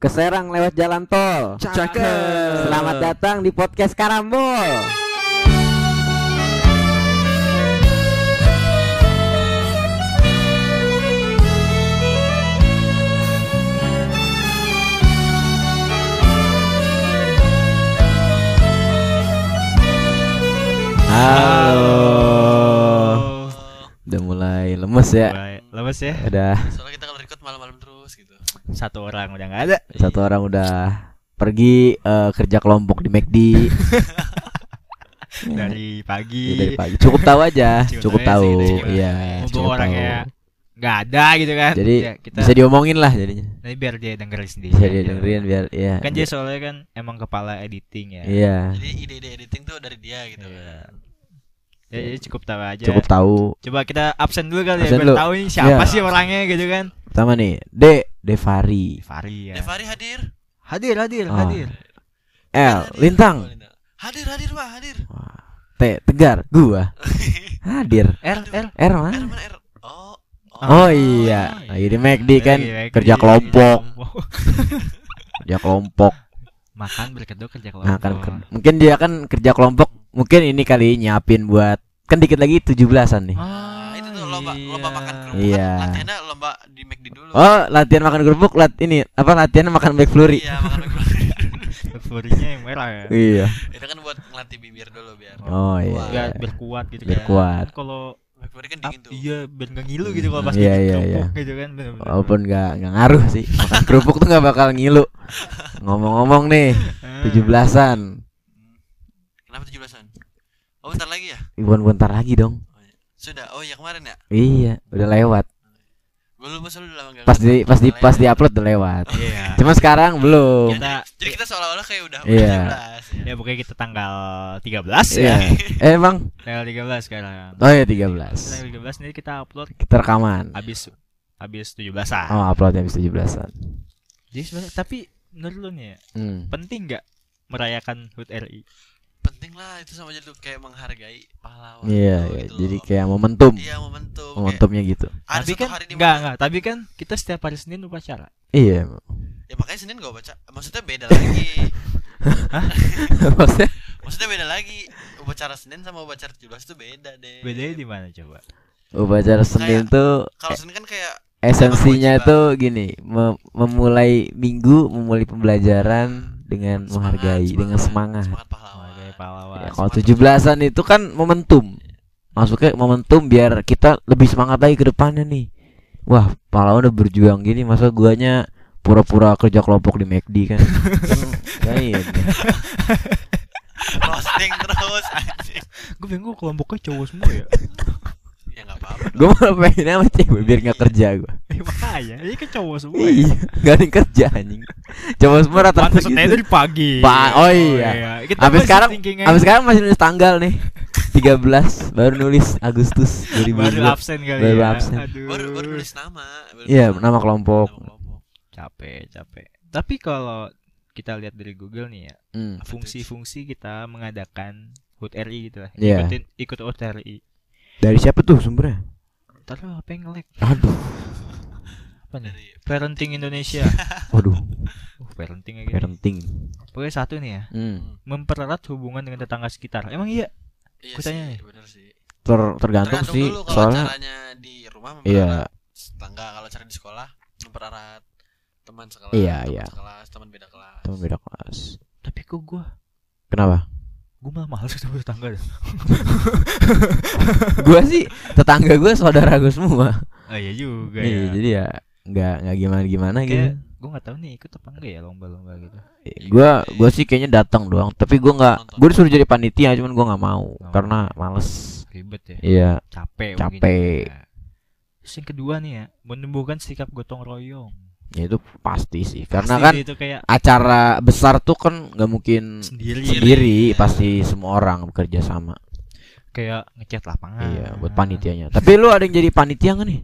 ke Serang lewat jalan tol. Cakep. Selamat datang di podcast Karambol. Halo. Udah mulai lemes ya. Lemes ya. Udah Soalnya kita kalau record malam-malam terus gitu. Satu orang udah nggak ada. satu orang udah pergi eh, kerja kelompok di McD. Dari pagi. Ya, dari pagi. Cukup tahu aja, Cukup cukup tahu gitu. Iya, cukup orangnya tahu. nggak ada gitu kan. Jadi Ya, kita bisa diomongin lah jadinya. Nanti biar dia dengerin sendiri. Bisa dia dengerin biar ya. Kan dia soalnya kan emang kepala editing ya. Iya, Jadi ide-ide editing tuh dari dia gitu. Iya. Ya, jadi cukup tahu aja. cukup tahu. Coba kita absen dulu kali Absen ya biar dulu. tahu ini siapa Iya. sih orangnya gitu kan. Pertama nih, De Devari. Fari ya. Devari hadir. Hadir, hadir, Oh. hadir. L Hadir. Lintang. Oh. Hadir, hadir, Pak, hadir. T Tegar. Gua. Hadir. R, R. R R mana? mana R? Oh. Oh iya, lagi di McD kan Lagi kerja kelompok, kerja kelompok. Makan berkedok kerja kelompok. Nah, kan ker- mungkin dia kan kerja kelompok, mungkin ini kali nyiapin buat kan dikit lagi 17-an nih. Tuh lomba lomba makan kerupuk Iya. kan latihannya lomba di McD dulu. Oh, latihan makan kerupuk, lat ini apa latihan makan McFlurry. Iya, makan McFlurry. Furinya yang merah ya. Iya. itu kan buat ngelatih bibir dulu biar. Oh iya. Biar, biar kuat gitu Biar kan. kuat. Kan Kalau McFlurry kan dingin tuh. iya biar nggak ngilu gitu kalau pas Iya, iya, kerupuk iya. gitu kan bener-bener. Walaupun nggak nggak ngaruh sih. Makan kerupuk tuh nggak bakal ngilu. Ngomong-ngomong nih, Ah. 17-an. Kenapa 17-an? Oh, bentar lagi ya? Ibuan bentar lagi dong. Sudah. Oh, ya kemarin ya? Iya, udah lewat. Belum masa udah lama enggak. Pas di pas di pas di upload udah lewat. Iya. Cuma sekarang belum. Kita Jadi kita seolah-olah kayak udah Iya. 17 ya pokoknya kita tanggal 13 Iya. ya. Eh, Bang. Tanggal 13 sekarang. Oh ya Tanggal 13. 13 ini kita upload Kita rekaman. habis habis 17-an. Oh, uploadnya habis 17-an. Jadi sebenarnya tapi menurut lu nih ya, Hmm. penting nggak merayakan HUT RI? Penting lah itu sama aja tuh kayak menghargai pahlawan. Iya, lo iya. gitu jadi loh. kayak momentum. Iya, momentum. Kayak Momentumnya gitu. ada tapi kan enggak enggak, tapi kan kita setiap hari Senin upacara. Iya. Ya makanya Senin gak baca. Maksudnya beda lagi. Maksudnya Maksudnya beda lagi. Upacara Senin sama upacara 17 itu beda deh. Bedanya di mana coba? upacara Senin Kayak- tuh Kalau Senin kan kayak esensinya tuh gini, mem- memulai minggu, memulai pembelajaran dengan menghargai, dengan semangat. Semangat pahlawan. Pahlawan. Ya, kalau 17-an itu kan momentum. Masuknya momentum biar kita lebih semangat lagi ke depannya nih. Wah, pahlawan udah berjuang gini, masa guanya pura-pura kerja kelompok di McD kan. kan ini. Roasting terus anjing. Gue bingung kelompoknya cowok semua ya. Ya enggak apa-apa. Gue malah pengen sama cewek biar gak kerja gue. Eh, makanya, ini kan cowok semua. ya. Iya, gak ada yang kerja anjing. Coba semua rata-rata gitu. gitu. dari pagi. Pa- oh iya. Kita Sampai masih sekarang, thinkingnya sampai sekarang masih nulis tanggal nih. 13 baru nulis Agustus baru 2022. absen kali Baru ya. absen. Aduh. Baru baru nulis nama. baru Iya, nulis nama kelompok. Nama kelompok. Capek, capek. Tapi kalau kita lihat dari Google nih ya, Hmm. fungsi-fungsi kita mengadakan HUT RI gitu lah. Iya. Ikutin ikut HUT RI. Dari siapa tuh sumbernya? Ntar lu apa yang nge-lag? Aduh, Apa nih? Dari Parenting Indonesia. waduh, uh, parenting lagi. parenting. Pokoknya satu nih ya, Hmm. mempererat hubungan dengan tetangga sekitar. Emang iya? Iya Gua tanya sih, nih. bener sih. Ter tergantung, sih, dulu kalau soalnya caranya di rumah iya, mempererat tetangga, kalau cara di sekolah mempererat teman sekelas, Iya, teman iya. sekelas, teman beda kelas. teman beda kelas. Tapi kok gua Kenapa? Gua malah males ketemu tetangga dah. gua sih tetangga gua saudara gua semua. Oh iya juga Iya, ya. jadi ya nggak nggak gimana gimana gitu. Gua nggak tahu nih ikut apa enggak ya lomba-lomba gitu. Gua gua sih kayaknya datang doang, tapi gua nggak, gua disuruh jadi panitia, cuman gua nggak mau Nggak karena males. Ribet ya. Iya, Capek Capek. mungkin juga. Terus yang kedua nih ya, menumbuhkan sikap gotong royong. Ya itu pasti sih, karena Pasti kan itu kayak acara besar tuh kan nggak mungkin sendiri, sendiri, Iya. pasti semua orang bekerja sama. kayak ngecat lapangan. Iya, buat panitianya. Tapi lu ada yang jadi panitia nggak nih?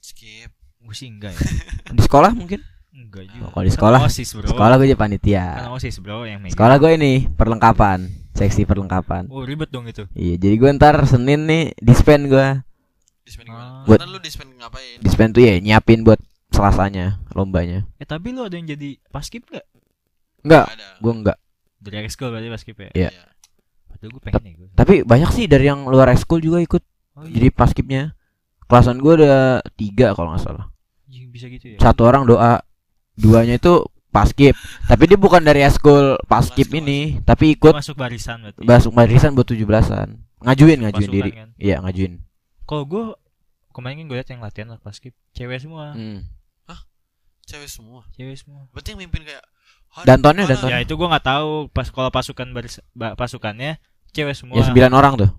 Skip. Gue sih enggak ya. Di sekolah mungkin? Enggak juga. Oh, kalau di sekolah- Kan OSIS, Bro. Sekolah gue jadi Kan panitia. OSIS, Bro, yang megang. Sekolah gue ini perlengkapan, seksi perlengkapan. Oh, ribet dong itu. Iya, jadi gue ntar Senin nih dispen gue. Dispen gimana? Ah. Buat- Karena lu dispen ngapain? Dispen tuh ya nyiapin buat Selasanya lombanya. Eh tapi lu ada yang jadi paskib nggak? Enggak, ada gua enggak. Dari ekskul berarti paskib ya? Iya. Padahal gue pengen ya gue. Tapi banyak sih dari yang luar ekskul juga ikut. Oh iya. Jadi paskibnya. Kelasan gua ada tiga kalau nggak salah. Bisa gitu ya? Satu orang doa, duanya itu paskib. Tapi dia bukan dari ekskul paskib Masuk, ini, tapi Lu ikut masuk barisan berarti. masuk barisan buat 17-an. Ngajuin, ngajuin Pasukan diri. kan? Iya, ngajuin. Kalau gue kemarin kan gue liat yang latihan lah paskib cewek semua, Hmm. Cewek semua cewek semua. berarti yang mimpin kayak "Aduh, Dantonnya, gimana?" dantonnya. Ya itu gue nggak tahu pas kalau pasukan baris ba- pasukannya cewek semua. Ya 9 orang tuh.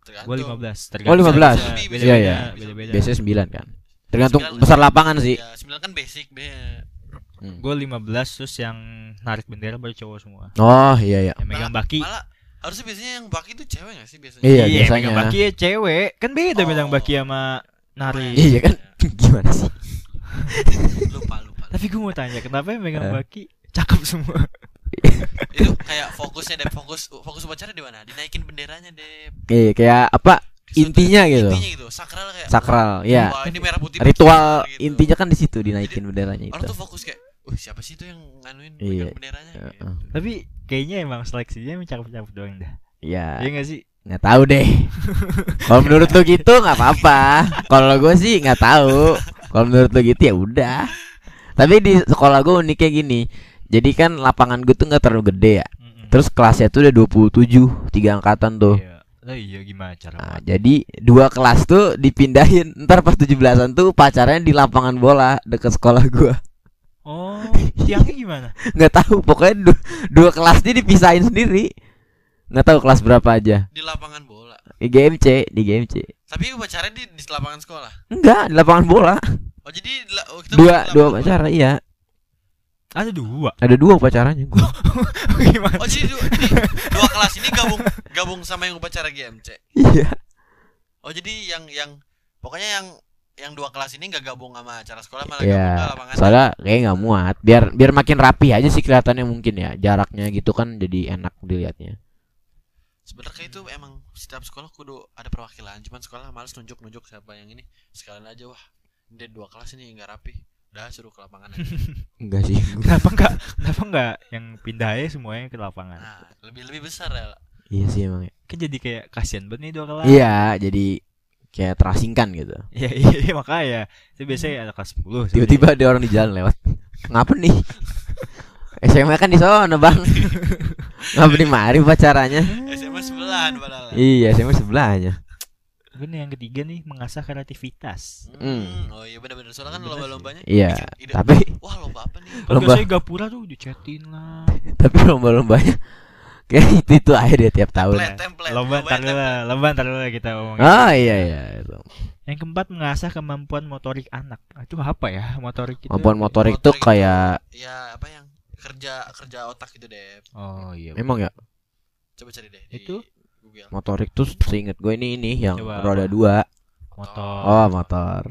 Tergantung. Gue 15. Oh, 15. Beda, Iya, iya. Biasanya 9 kan. Tergantung Sembilan- besar lapangan sih. ya sembilan kan basic be Hmm. Gue 15 terus yang narik bendera baru cowok semua. Oh, iya iya. Yang megang baki. malah harusnya biasanya yang baki itu cewek gak sih biasanya Iya, yang biasanya. megang baki ya cewek. Kan beda Oh. megang baki sama nari. Iya kan? Gimana sih? lupa lupa Tapi gue mau tanya, kenapa yang megang Eh. baki cakep semua? itu kayak fokusnya deh fokus fokus upacara di mana dinaikin benderanya deh Iya, kayak apa? Intinya gitu. intinya gitu sakral kayak Sakral, ya. wah ini merah putih Ritual putih, gitu. intinya kan di situ dinaikin benderanya orang itu. tuh fokus kayak siapa sih itu yang nganuin Iya. benderanya gitu. Tapi kayaknya emang seleksinya emang cakep-cakep doang dah. Ya, Iya gak sih? Nggak tahu deh. Kalau menurut lu gitu nggak apa-apa. Kalau gue sih nggak tahu. Kalau menurut lu gitu ya udah. Tapi di sekolah gue uniknya gini. Jadi kan lapangan gue tuh nggak terlalu gede ya. Terus kelasnya tuh udah 27, tiga angkatan tuh. Iya. Lah iya gimana cara? Nah, jadi dua kelas tuh dipindahin. Ntar pas 17-an tuh pacarnya di lapangan bola deket sekolah gua. Oh, tiangnya gimana? nggak tahu, pokoknya du- dua kelas ini dipisahin sendiri. Nggak tahu kelas berapa aja. di lapangan bola Di GMC, di GMC. tapi upacara di di lapangan sekolah Enggak, di lapangan bola. oh jadi di oh, kita Dua, di dua lapangan upacara, iya. Ada dua. Ada dua upacaranya gua. gimana? bola. oh jadi dua, jadi dua kelas ini gabung gabung sama yang upacara GMC Iya. oh jadi yang yang pokoknya yang yang dua kelas ini nggak gabung sama acara sekolah malah gabung ke Iya. lapangan Soalnya kayak nggak muat. Biar biar makin rapi aja sih kelihatannya mungkin ya. Jaraknya gitu kan jadi enak dilihatnya. Sebenarnya itu emang setiap sekolah kudu ada perwakilan cuman sekolah males nunjuk nunjuk siapa yang ini sekalian aja wah ini dua kelas ini nggak rapi udah suruh ke lapangan aja Enggak sih. Kenapa enggak? Kenapa enggak yang pindah aja semuanya ke lapangan? nah lebih lebih besar ya iya sih emang. ya. Kan jadi kayak kasihan banget nih dua kelas. Iya, jadi kayak terasingkan gitu. Iya iya iya, makanya. Itu biasanya ada kelas 10 Tiba-tiba ada orang di jalan lewat. Ngapa nih? SMA kan di sana, Bang. Ngapa di mari pacarannya? SMA sebelahan padahal Iya, SMA sebelahnya. Bener yang ketiga nih mengasah kreativitas. Hmm, oh iya benar-benar soalnya kan lomba-lombanya Iya, ide, tapi wah lomba apa nih Kalau Lomba. biasanya gapura tuh dicetin lah. tapi lomba-lombanya kayak itu itu aja deh tiap tahun. template template Lomba ntar dulu lomba ntar dulu lah kita ngomongin. Ah, iya iya itu. Yang keempat mengasah kemampuan motorik anak. Ah, Itu apa ya motorik itu? Kemampuan motorik tuh Motorik kayak ya apa yang kerja kerja otak gitu deh Oh iya. memang ya coba cari deh Itu? di Google motorik tuh seinget gue ini ini yang Coba roda apa? dua. Motor. Oh, motor.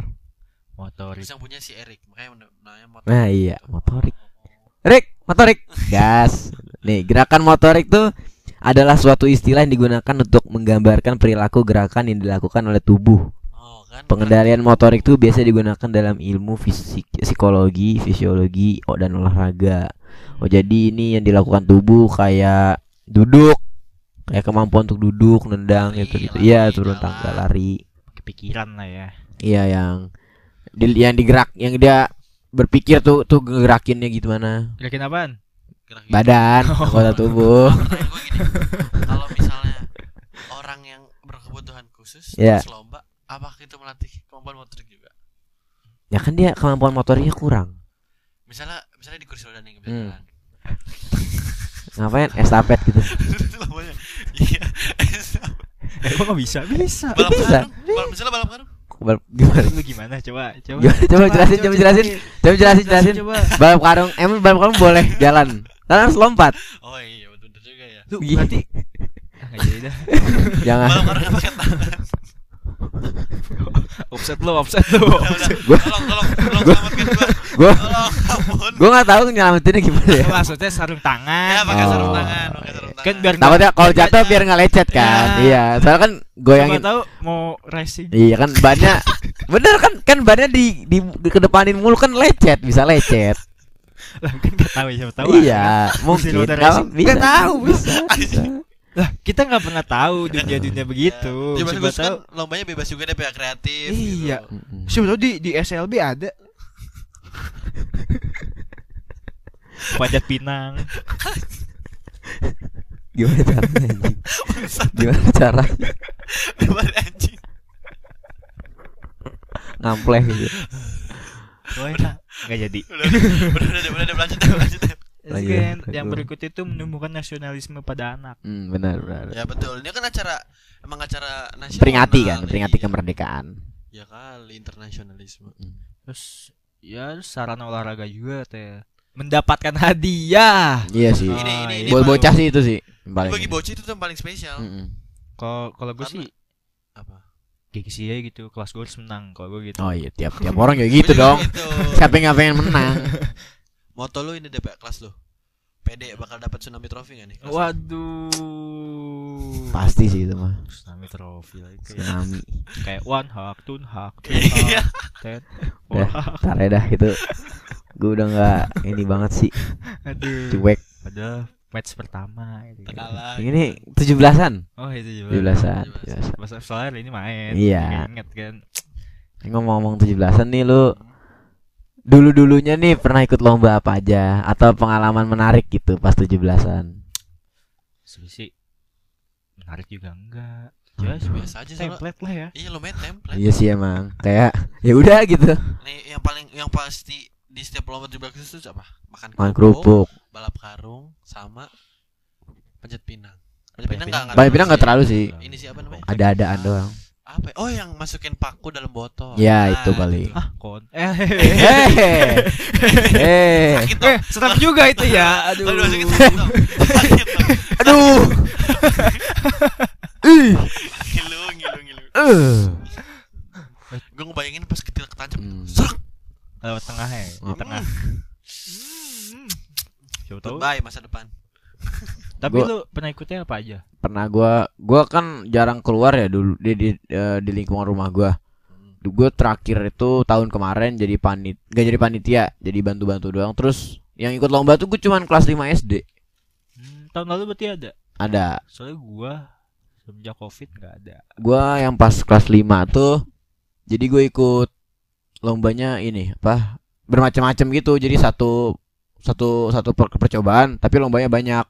motorik. Terus yang punya si Erik makanya namanya motor Nah, iya, motorik. Rik, motorik. Gas. Nih, gerakan motorik tuh adalah suatu istilah yang digunakan untuk menggambarkan perilaku gerakan yang dilakukan oleh tubuh. oh kan Pengendalian motorik itu biasa digunakan dalam ilmu fisik, psikologi, fisiologi, oh, dan olahraga. Oh, jadi ini yang dilakukan tubuh kayak duduk, kayak kemampuan untuk duduk, nendang Lari, gitu gitu. lari, Iya, turun jalan. tangga, lari. Kepikiran lah ya. Iya, yang di- yang digerak, yang dia berpikir tuh tuh gerakinnya gimana. Gerakin apaan? gerak gitu. Badan, anggota tubuh. Pertanyaan gue gini kalau misalnya orang yang berkebutuhan khusus Iya. terus lomba apakah itu melatih kemampuan motorik juga Ya kan dia kemampuan motoriknya kurang. misalnya misalnya di kursi roda nih Hmm. Ngapain estafet gitu. lombanya iya Eh, Emang nggak bisa? Bisa. balap Bisa. karung misalnya balap karung Bal- Gimana? Lu gimana? Coba, coba. Gimana? Coba jelasin, coba jelasin. Coba jelasin, jelasin. Coba. Balap karung, emang balap karung boleh jalan. Kan harus lompat. oh iya betul betul juga ya Tuh, Iya. berarti ah, nggak jadi dah. Jangan. balap karungnya pakai tangan Offset lu, offset. Gua- tolong tolong tolong selamatkan gua Gua Tolong ampun. gua nggak tahu nyelamatinnya gimana ya. Maksudnya sarung tangan. Ya pakai Oh. sarung tangan, pakai sarung tangan. Kan biar Takutnya kalau jatuh biar nggak lecet kan. Ya. Iya, soalnya kan goyangin. Siapa tahu mau racing. Iya kan bannya bener kan kan bannya di di, di kedepanin mulu kan lecet bisa lecet. Lah kan enggak tahu siapa tahu. iya, mungkin Nggak- tahu, bisa. bisa. Lah, kita nggak pernah tahu dunia-dunia begitu. Ya, Siapa bagus tahu. kan lombanya bebas juga deh pihak kreatif. Iya. gitu. Siapa tahu di di SLB ada. Panjat pinang. Gimana caranya anjing? Gimana cara Bebas anjing. ngampleh gitu. Oh, enak. Nggak jadi. Udah, udah, udah, udah, lanjut, lanjut. Lagi, lagi. yang berikut itu menumbuhkan nasionalisme pada anak. Hmm, benar benar. Ya betul. Ini kan acara emang acara nasional. Peringati kan, peringati kemerdekaan. Ya kali internasionalisme. Terus ya sarana olahraga juga teh. Mendapatkan hadiah. Iya sih. Ini ini ini Buat bocah sih itu sih. Paling. Bagi bocah itu tuh yang paling spesial. Kalau kalau gue sih Apa? gengsi aja gitu. Kelas gue harus menang. Kalau gue gitu. Oh iya tiap tiap orang kayak gitu dong. gitu. Siapa yang pengen menang? Moto lu ini deh Pak, kelas lu. PD bakal dapat tsunami trophy gak nih? kelas? Waduh. Pasti sih itu mah. Tsunami trofi lagi kayak, Tsunami. kayak one hak, tun hak, tun Iya. hak, ten. Udah, ya dah itu. Gue udah nggak ini banget sih. aduh. Cuek. Padahal match pertama gitu. Ini tujuh belasan. Oh itu Tujuh juga. belasan. Tujuh Masa soalnya ini main. Iya. Ingat kan. Ngomong-ngomong tujuh belasan nih lu dulu dulunya nih pernah ikut lomba apa aja atau pengalaman menarik gitu pas tujuh belasan. Sih menarik juga enggak. Hmm. Ya Biasa aja template lah ya. Iya lu main template. Iya sih emang kayak ya udah gitu. Nih yang paling yang pasti di setiap lomba 17 Agustus itu apa? Makan Makan kerupuk. balap karung sama panjat pinang. Panjat pinang enggak pinang nggak terlalu sih. Ini siapa namanya? Ada-adaan doang. Apa? Oh, yang masukin paku dalam botol. Ya, Nah, itu paling. Ah, kon. Eh, Eh. Eh. Sakit dong. serem juga itu ya. Aduh. Aduh. Ih. Ngilu, ngilu, ngilu. Eh. Gue ngebayangin pas ketil ketancap. Hmm. Serak. Lewat tengah ya, di Hmm. tengah. Siapa tahu. Goodbye masa depan. Tapi Gua- lu pernah ikutnya apa aja? Pernah gua gua kan jarang keluar ya dulu di di, eh, di lingkungan rumah gua. Gue terakhir itu tahun kemarin jadi panit gak jadi panitia, jadi bantu-bantu doang. Terus yang ikut lomba tuh gue cuman kelas 5 SD. Hmm, tahun lalu berarti ada. Ada. Soalnya gua semenjak Covid nggak ada. Gua yang pas kelas 5 tuh jadi gue ikut lombanya ini apa bermacam-macam gitu. Jadi satu satu satu per- percobaan tapi lombanya banyak.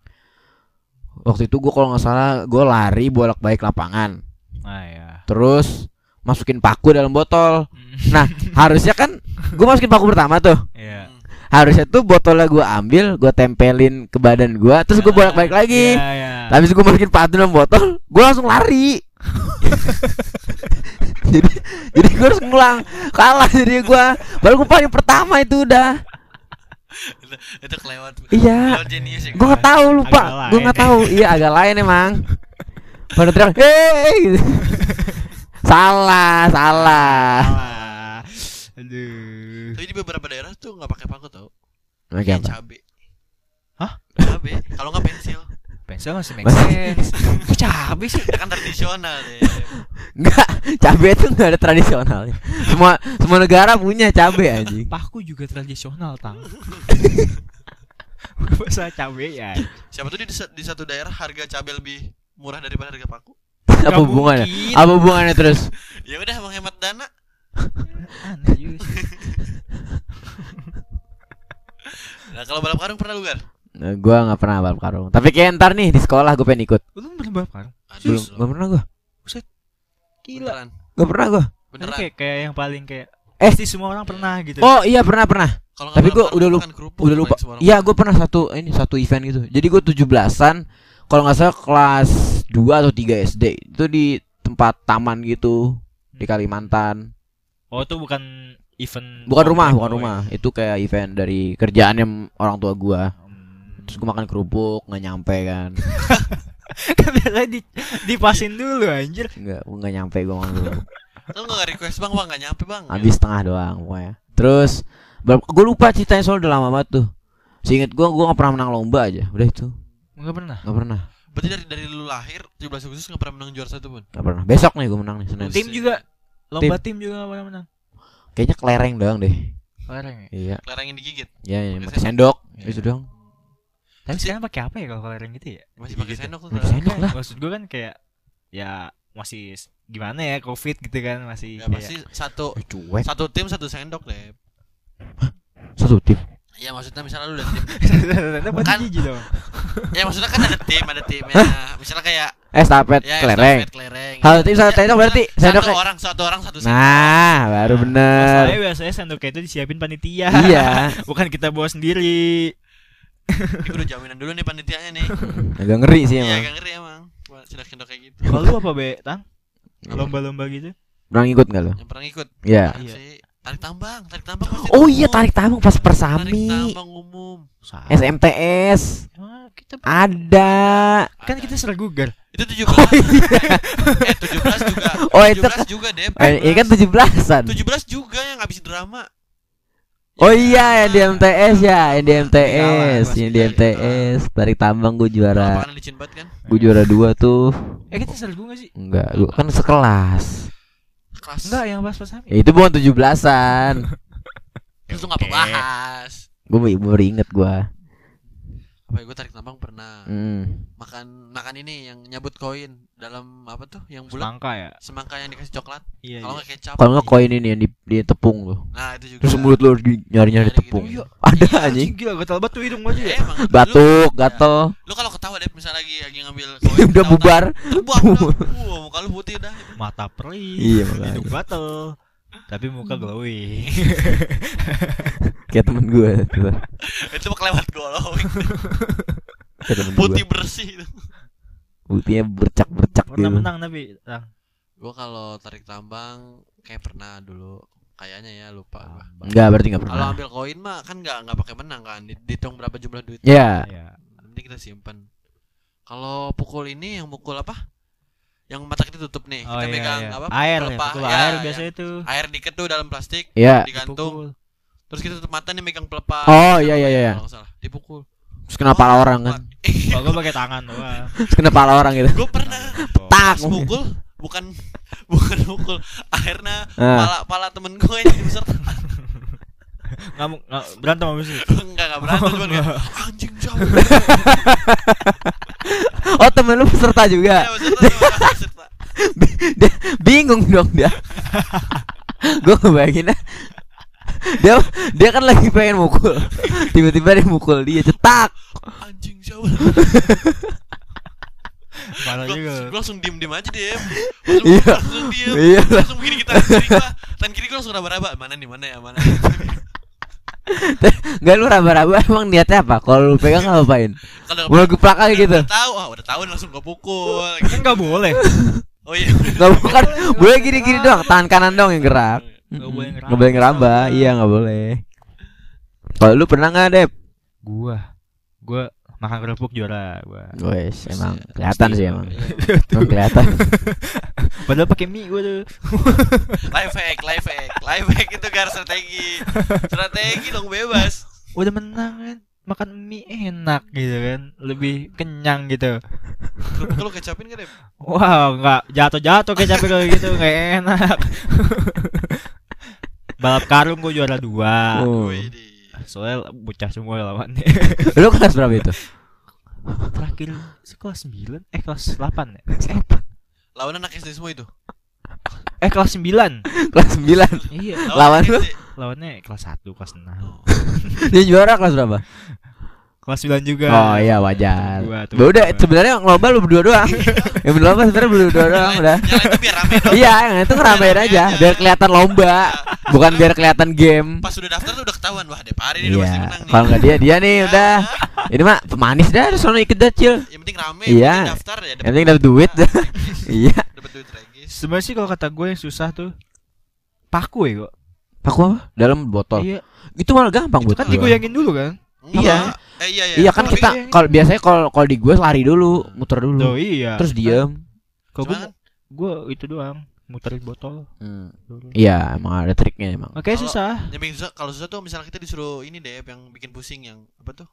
Waktu itu gue kalau nggak salah gue lari bolak-balik lapangan. Nah ya. Terus masukin paku dalam botol. Hmm. Nah, harusnya kan gue masukin paku pertama tuh. Iya. Hmm. Harusnya tuh botolnya gue ambil, gue tempelin ke badan gue, terus gue bolak-balik lagi. Iya, iya. Habis gue masukin paku dalam botol, gue langsung lari. jadi jadi gue harus ngulang kalah jadi gue baru gue paling pertama itu udah itu, itu kelewat. Iya. Ya. gue nggak tahu lupa gue nggak tahu iya agak lain emang pada teriak gitu. salah salah. Aduh. Tapi di beberapa daerah tuh nggak pakai paku tau. apa cabe. Hah? Cabe. Kalau nggak pensil. Pensil masih make Masih- sense. Kok cabe sih? Ya kan tradisional deh. Enggak, cabe itu enggak ada tradisionalnya. Semua semua negara punya cabe anjing. Paku juga tradisional, Tang. Masa cabe ya? Siapa tuh di, di satu daerah harga cabe lebih murah daripada harga paku? Apa hubungannya? mungkin. Apa hubungannya terus? Ya udah menghemat dana. Aneh juga sih. Nah, kalau balap karung pernah lu Gar? Nah, gua nggak pernah balap karung. Tapi kayak ntar nih di sekolah gue pengen ikut. Lu pernah balap karung? Belum, belum pernah gua. Gila. Beneran. Gak pernah gua. Ini Beneran. kayak kayak yang paling kayak Eh. pasti semua orang pernah gitu. Oh iya pernah pernah. Kalau Tapi balap udah karung lupa- Udah lupa. Iya gue pernah satu ini satu event gitu. Jadi gue tujuh belasan. Kalau nggak salah kelas 2 atau 3 SD itu di tempat taman gitu di Kalimantan. Oh, itu bukan event Bukan rumah, bukan oh, rumah. Itu kayak event dari kerjaannya orang tua gua. Ya. Terus gue makan kerupuk nggak nyampe kan. kan biasanya di, dipasin dulu anjir. Enggak, nggak nyampe gue makan kerupuk. Lu nggak request bang, bang nggak nyampe bang. Habis setengah doang pokoknya. Terus Gue lupa ceritanya soal udah lama banget tuh. Seinget gue, gue gak pernah menang lomba aja. Udah itu, Enggak pernah. gak pernah, Berarti dari dari lu lahir 17 Agustus nggak pernah menang juara satu pun. gak pernah. Besok nih gue menang nih Senin. Tim juga lomba tim, juga enggak pernah menang. Kayaknya kelereng doang deh. Kelereng ya. Iya, Kelereng yang digigit. ya, ya Pakai pakai sendok. Iya. Itu doang. Tapi sekarang pakai apa ya kalau kelereng gitu ya? Masih pakai Digigit. sendok tuh. Sendok lah. Maksud gue kan kayak ya masih gimana ya covid gitu kan masih Ya pasti satu Eh, Cuek. satu tim satu sendok deh. Satu tim. Ya maksudnya misalnya lu udah tim. Kan- dong. ya maksudnya kan ada tim, ada timnya. Misalnya kayak Estafet ya kelereng. kelereng. Satu tim satu Ya, sendok berarti satu sendoknya. orang satu orang satu sendok. Nah, baru bener. Masalahnya biasanya sendoknya itu disiapin panitia. Iya. Bukan kita bawa sendiri. Ini udah jaminan dulu nih panitianya nih. Agak ngeri sih Iya, emang. agak ngeri emang. Buat sendok-sendok kayak gitu. Kalau lu apa be, Tang? Lomba-lomba gitu? Pernah ngikut nggak lo? Yang pernah ikut. Iya. Iya. Tarik tambang, tarik tambang pasti Oh iya tarik tambang pas Tarik persami. tambang umum. SMTS Ah, kita ada. kan kita sergugar. itu 17. eh 17 juga. Oh, itu 17 juga, Dep. Eh, ini kan 17-an. 17 juga yang ngabisin drama. Oh iya yang di MTS ya, yang di MTS, yang di. MTS. Tarik tambang gue juara. Lapangan licin banget kan? Gue juara dua tuh. Eh kita sergu gak sih? Enggak, gue kan sekelas. Kelas. Enggak, yang pas pas Ya, itu bukan 17-an. Itu nggak gue bahas. baru inget gue. Apa ya gue tarik tambang pernah. Hmm. Makan makan ini yang nyabut koin dalam apa tuh? Yang bulat Semangka ya? semangka yang dikasih coklat. Iya. Kalau iya. nggak kecap. Kalau nggak koin ini yang di, di tepung tuh. Nah, itu juga. Terus mulut lu nyari-nyari Nyari gitu. tepung. Iya. Ada Iya, anjing. Gila, gatal tuh hidung aja Ya, ya. emang. Batuk, Lu, gatel. lu kalau ketawa deh misalnya lagi lagi ngambil koin. Udah bubar. Wah, muka lu putih dah. Mata perih. Iya. Hidung gatel. Tapi muka glowing. Kayak temen gue itu mah kelewat glowing. Gue. Putih bersih itu. Putihnya bercak-bercak Pernah gitu. menang tapi, Tang. Gua kalau tarik tambang kayak pernah dulu. Kayaknya ya lupa gua. Enggak, berarti enggak Kalau pernah. ambil koin mah kan nggak nggak pakai menang kan. Di- Dihitung berapa jumlah duit. Ya. Iya. Nanti kita simpan. Kalau pukul ini yang pukul apa? Yang mata kita tutup nih. Oh kita iya, megang iya. apa? Air ya, pelepah. pukul Ya, air ya. biasanya tuh. Air dikit tuh dalam plastik, Ya. digantung. Pukul. Terus kita tutup mata nih megang pelepah. Oh, iya, iya, iya. Kalau nggak salah, dipukul. Terus kena pala orang kan. Oh, gua pakai tangan doang. Terus kena pala orang gitu. Gue pernah Tak. pas mukul bukan bukan mukul akhirnya Ah. pala pala temen gue yang Nggak nggak berantem sama sih. enggak enggak berantem cuman kayak anjing jauh Oh, temen lu peserta juga. ya peserta dia bingung dong dia. gue ngebayanginnya dia dia kan lagi pengen mukul tiba-tiba dia mukul dia cetak anjing jauh gue juga. langsung diem diem aja deh Iya. langsung diem Iya. langsung begini kita tangan kiri gua tangan kiri gua langsung raba-raba mana nih mana ya mana nggak lu raba-raba emang niatnya apa? Kalau lu pegang ngapain? Kalau mau geplak aja gitu. udah tahu ah udah tahu langsung gue pukul. Kan nggak boleh. oh iya. Nggak bukan boleh gini-gini doang tangan kanan dong yang gerak. Nggak boleh ngeraba. boleh ngeraba iya nggak boleh. Kalau lu pernah nggak dep? Gua. Gua makan kerupuk juara gua. Wes emang kelihatan sih emang Iya. emang kelihatan Padahal pakai mie gua tuh. life hack life hack life hack itu gar strategi strategi dong bebas Udah menang kan. Makan mie enak gitu kan. Lebih kenyang gitu. kalau kecapin kan ya Wow, nggak jatuh-jatuh kayak capek kayak gitu, nggak enak. Balap karung gua juara dua. Oh. Soalnya bocah semua lawannya. lu kelas berapa itu Terakhir kelas 9 eh kelas 8 ya? lawan anak SD semua itu Eh kelas 9. kelas 9 Iya. Lawan lu? Lawannya kelas 1, kelas 6. Oh. dia juara kelas berapa Kelas 9 juga. Oh iya wajar. Dua tuh. Ya udah sebenarnya lomba lu berdua doang. yang lomba sebenarnya berdua doang udah. yang itu biar rame dong Iya, yang itu ngeramein Rame aja aja. biar kelihatan lomba, bukan biar kelihatan game. pas udah daftar tuh udah ketahuan wah Depari ini udah pasti Iya. menang nih Kalau nggak dia dia nih udah. Ini mah pemanis dah, sono ikut dah cil. yang penting rame Iya. yang penting daftar ya Yang penting dapat duit. Iya. dapat duit regis Sebenarnya sih kalau kata gue yang susah tuh paku ya kok. Paku apa? Dalam botol. Iya. Itu malah gampang buat Kan gua. digoyangin dulu kan? Iya. Eh, iya iya Iya kan Kalau kita digoyangin. kalau biasanya kalau kalau di gue lari dulu, muter dulu. Oh iya. Terus diem. Kalau Cuma gue gue itu doang. muterin botol. Hmm. dulu. Iya, emang ada triknya emang. Oke Kalau- susah. Yang bikin susah kalau susah tuh misalnya kita disuruh ini deh yang bikin pusing yang apa tuh?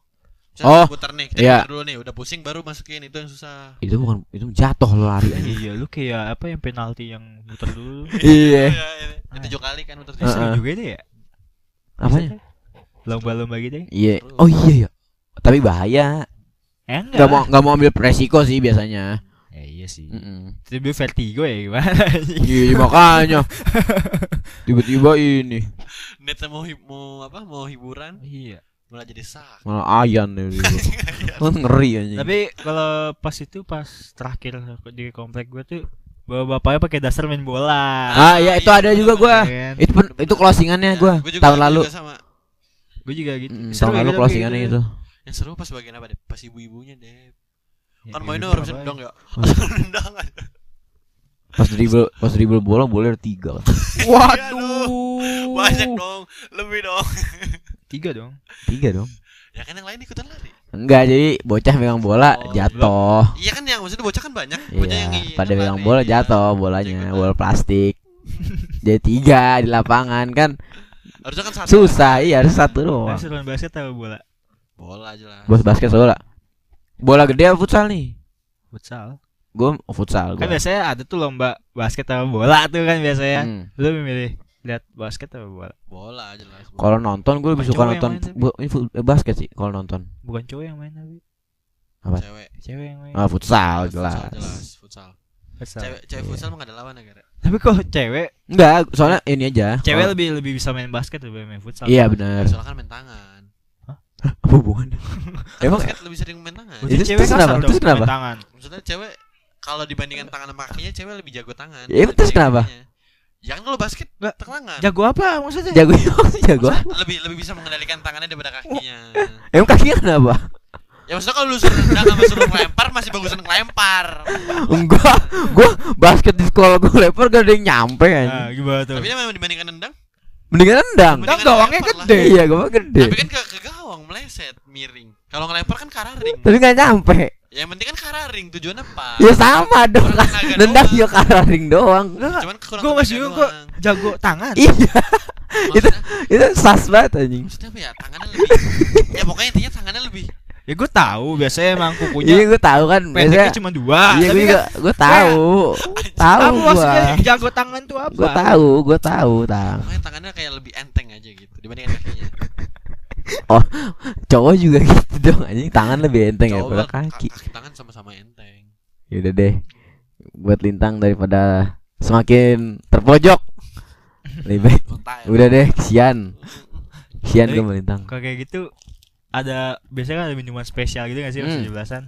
Oh, Misalnya putar nih, kita iya. putar dulu nih, udah pusing baru masukin itu yang susah. Itu bukan itu jatuh lo lari aja. Iya, lu kayak apa yang penalti yang muter dulu. Iya. Iya, ini. Yang tujuh kali kan muter Heeh. Seru juga itu ya. Apanya? Lomba-lomba gitu ya. Iya. Oh iya ya. Tapi bahaya. Eh enggak. Gak mau gak mau ambil resiko sih biasanya. Ya iya sih. Mm-mm. Tiba vertigo ya gimana? Iya makanya. Tiba-tiba ini Netnya mau mau apa? Mau hiburan, iya. malah jadi sak. malah ayan nih. Kan ngeri aja. Tapi kalau pas itu pas terakhir di komplek gue tuh bawa bapaknya pakai dasar main bola. Ah ya itu ada juga gua. Iya kan? Itu itu closingannya gua Gua juga- tahun lalu. sama. Gue juga gitu. Mm, tahun ya lalu closingannya gitu. itu. Yang seru pas bagian apa deh? Pas ibu-ibunya deh. Ya, Kan ya mainnya harus nendang ya. Nendang aja. Pas dribble pas dribble bola boleh ada tiga. Waduh. Banyak dong, lebih dong. Tiga dong. Tiga dong. Ya kan yang lain ikutan lari. Enggak jadi bocah megang bola Oh, jatuh. Iya kan yang maksudnya bocah kan banyak. Bocah yang Iya, i- pada kan megang bola iya. jatuh bolanya, bola plastik. Jadi tiga di lapangan kan Harusnya kan satu. susah, iya harus satu doang. seruan basket atau bola? Bola aja lah. Bos basket bola. Bola gede apa futsal nih? Futsal. Gue futsal Kan gua. biasanya ada tuh lomba basket sama bola tuh kan biasanya. Hmm. Lu memilih lihat basket atau bola? Bola aja lah. Kalau nonton gue lebih suka nonton main eh, basket sih kalau nonton. Bukan cowok yang main tapi Apa? cewek. cewek yang main. Ah futsal Futsal jelas. jelas, futsal. Futsal. Cewek cewek Iya. futsal mah gak ada lawan ya, Gara. Tapi kok cewek, Enggak, soalnya ini aja. cewek Kalau- lebih lebih bisa main basket lebih main futsal. Iya benar. Soalnya kan main tangan. Apa hubungannya? Emang- basket lebih sering main tangan. Itu- cewek kenapa? Terus kenapa? main tangan. Maksudnya cewek kalau dibandingkan tangan sama kakinya cewek lebih jago tangan. Ya, terus kenapa? kakinya. Ya kan kalau basket Nggak. tangan. Jago apa maksudnya? Jago jago. Maksudnya lebih lebih bisa mengendalikan tangannya daripada kakinya. Emang kakinya kenapa? Ya maksudnya kalau lu suruh nendang sama suruh ngelempar masih bagusan ngelempar. Enggak, gua basket di sekolah gua lempar gak ada yang nyampe Nah, kan. gimana tuh? Tapi dia memang dibandingkan nendang, Mendingan nendang. Mendingan Kan gawangnya gede. Iya, gua mah gede. Tapi kan ke, ke gawang meleset, miring. Kalau ngelempar kan kararing. Tapi gak nyampe. Ya yang penting kan kararing, tujuannya apa? Ya sama dong. Nendang doang. ya kararing doang. Enggak, Cuman gue masih doang. jago tangan. Iya, itu itu sas banget anjing. maksudnya apa ya? Tangannya lebih. ya pokoknya intinya tangannya lebih. Ya gue tahu biasanya emang Iya, kukunya gua tahu kan biasanya. cuma dua. Iya, tapi gua kan juga gua tahu. Tahu maksudnya jago tangan tuh apa? Gua tahu, gua tahu, tang. Pokoknya tangannya kayak lebih enteng aja gitu dibandingkan kakinya. Cowok juga gitu dong anjing, tangan lebih enteng Cowok daripada mah kaki. Kaki tangan sama-sama enteng. Yaudah deh Buat lintang daripada Semakin terpojok Lebih baik Kontak. Udah deh Kesian Kesian gue melintang Kalau kayak gitu ada biasanya kan ada minuman spesial gitu gak sih Hmm. hmm. 17-an?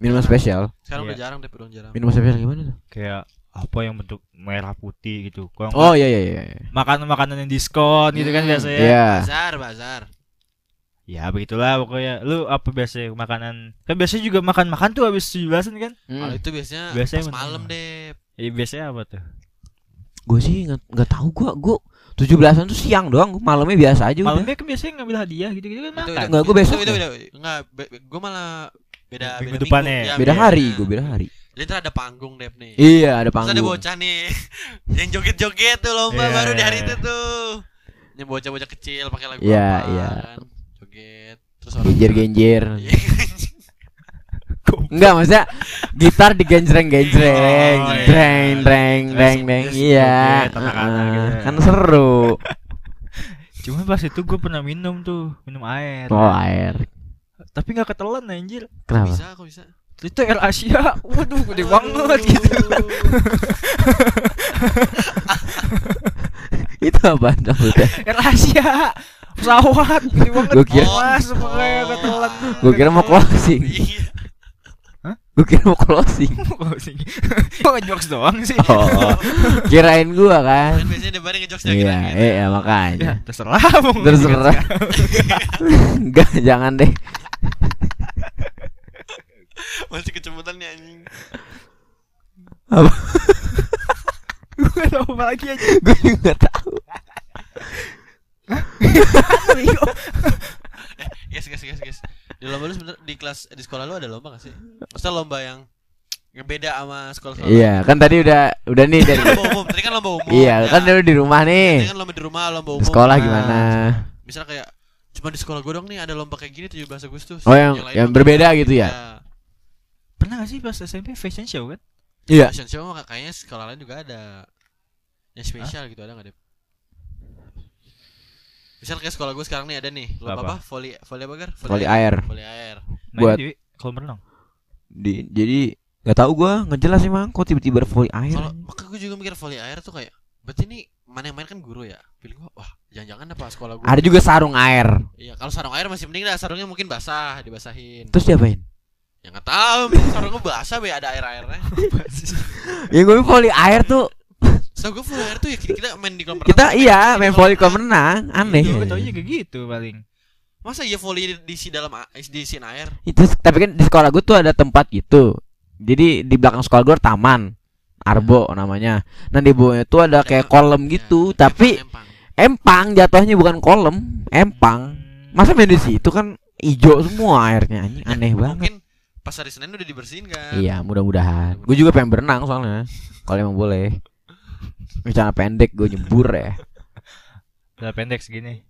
Minuman spesial Sekarang udah Iya. jarang deh, udah jarang. Minuman spesial gimana tuh? Kayak apa yang bentuk merah putih gitu. Kalau Oh iya iya iya makanan-makanan yang diskon gitu kan Hmm, biasanya. Iya Bazar, bazar. Ya begitulah pokoknya. Lu apa biasanya makanan? Kan biasanya juga makan-makan tuh habis 17-an kan? Kalau hmm. itu biasanya, Biasanya pas malam deh. Ya biasanya apa tuh? Gue sih nggak nggak tahu gue Gue 17an tuh siang doang Gua Malamnya biasa aja udah Malamnya kan biasanya ngambil hadiah gitu-gitu kan Itu, makan. Enggak, gua itu, besok Itu, ya. itu, itu. Enggak, gue malah beda Minggu beda depannya. Ya, Beda iya. hari Gue beda hari Jadi ntar ada panggung deh nih. Iya ada Terus ada panggung bocah nih yang joget-joget tuh lomba Iya, baru di hari itu tuh. Yang bocah-bocah kecil pakai lagu Iya, apa iya. kan. Joget. Terus orang Genjer-genjer Iya. Enggak maksudnya Gitar digenjreng-genjreng Oh, iya. Dreng dreng dreng dreng Iya gitu. Kan seru Cuma pas itu gue pernah minum tuh, minum air. Oh air Tapi nggak ketelan anjir. Kenapa? Bisa, kok bisa. Itu air Asia. Waduh, gede banget gitu. Itu apa maksudnya? Air Asia. Pesawat gede banget. Gua kira- Mas, makanya ketelan. Gue kira mau closing Iya. Gue kira mau closing Closing. Kok jokes doang sih? Oh Kirain gua kan Kan biasanya depannya ngejokes Iya gitu. iya Ya, makanya terserah mau Terserah Enggak jangan deh Masih kecebutan nih anjing. Apa? Gue gak tau apa lagi aja. Gue juga gak tahu Guys, guys, guys, guys. Di lomba lu sebenernya di kelas di sekolah lu ada lomba gak sih? Maksudnya lomba yang ngebeda sama sekolah Iya, kan tadi udah udah nih dari lomba umum tadi kan lomba umum Iya, ya. kan dulu di rumah tadi nih. kan lomba di rumah lomba umum Sekolah Nah, gimana? misalnya kayak cuma di sekolah gue dong nih ada lomba kayak gini 17 Agustus Oh, yang- yang lomba berbeda gitu ya? Pernah gak sih pas SMP fashion show kan? Iya. Fashion show mah kayaknya sekolah lain juga ada yang spesial gitu ada nggak deh misal kayak sekolah gue sekarang nih ada nih lomba apa, Apa? volley volley apa gar Volley air. volley air Main Buat- di kolam renang. Di, jadi nggak tahu gua ngejelas emang kok tiba-tiba ada volley air. kalau maka gue juga mikir volley air tuh kayak berarti ini mana yang main kan guru ya pilih gue wah jangan-jangan apa sekolah gue Ada juga sarung air. iya kalau sarung air masih mending dah sarungnya mungkin basah dibasahin Terus diapain? Ya nggak tahu sarungnya basah be ada air airnya Ya gue volley air tuh so gue volley air tuh ya kita, main di kolam renang kita iya main volley kolam renang, aneh. Iya, gue tau juga gitu paling. masa iya volley di, di si dalam di sin air Itu tapi kan di sekolah gue tuh ada tempat gitu. Jadi di belakang sekolah gue ada taman. Arbo namanya. Nah di bawahnya tuh ada kayak kolam gitu, Ya, tapi empang, empang jatuhnya bukan kolam, empang. Hmm. Masa main di situ kan hijau semua airnya anjing, aneh banget. mungkin pas hari senin udah dibersihin kan Iya, mudah-mudahan. Gue juga pengen berenang soalnya. Kalau emang boleh. Rencana pendek gue nyebur ya. Udah pendek segini.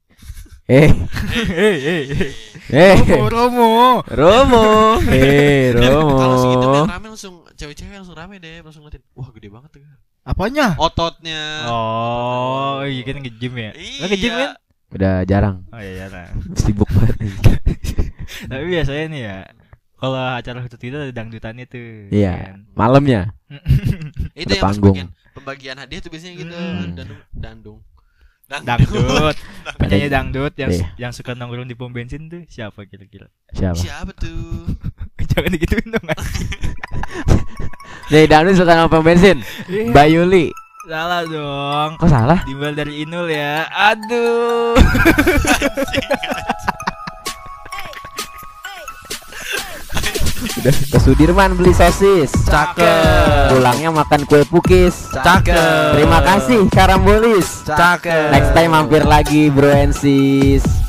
Eh, Hei, hei, hei. eh, Romo, Romo. Romo, eh, Romo. kalau segitu yang rame langsung cewek-cewek langsung rame deh langsung ngeliatin wah gede banget tuh Apanya? ototnya Oh, iya kan nge-gym ya? Lo nge-gym Iya. kan? Udah jarang, Oh iya, iya. nah. sibuk banget. Tapi biasanya nih ya, kalau acara khusus itu ada dangdutannya tuh. Iya, kan? malamnya. itu Ada yang pas panggung. pembagian, pembagian hadiah tuh biasanya gitu Hmm. dandung dandung Dangdut, penyanyi dangdut yang Iya. yang suka nongkrong di pom bensin tuh siapa kira-kira? Siapa? siapa tuh Jangan digituin dong. Nih, Danu suka nama pom bensin. Iya. Bayuli. Salah dong. Kok salah? Dimbal dari Inul ya. Aduh. Ke Sudirman beli sosis. Cakep. Pulangnya makan kue pukis. Cakep. Terima kasih Karambolis. Cakep. Next time mampir lagi Bro and Sis.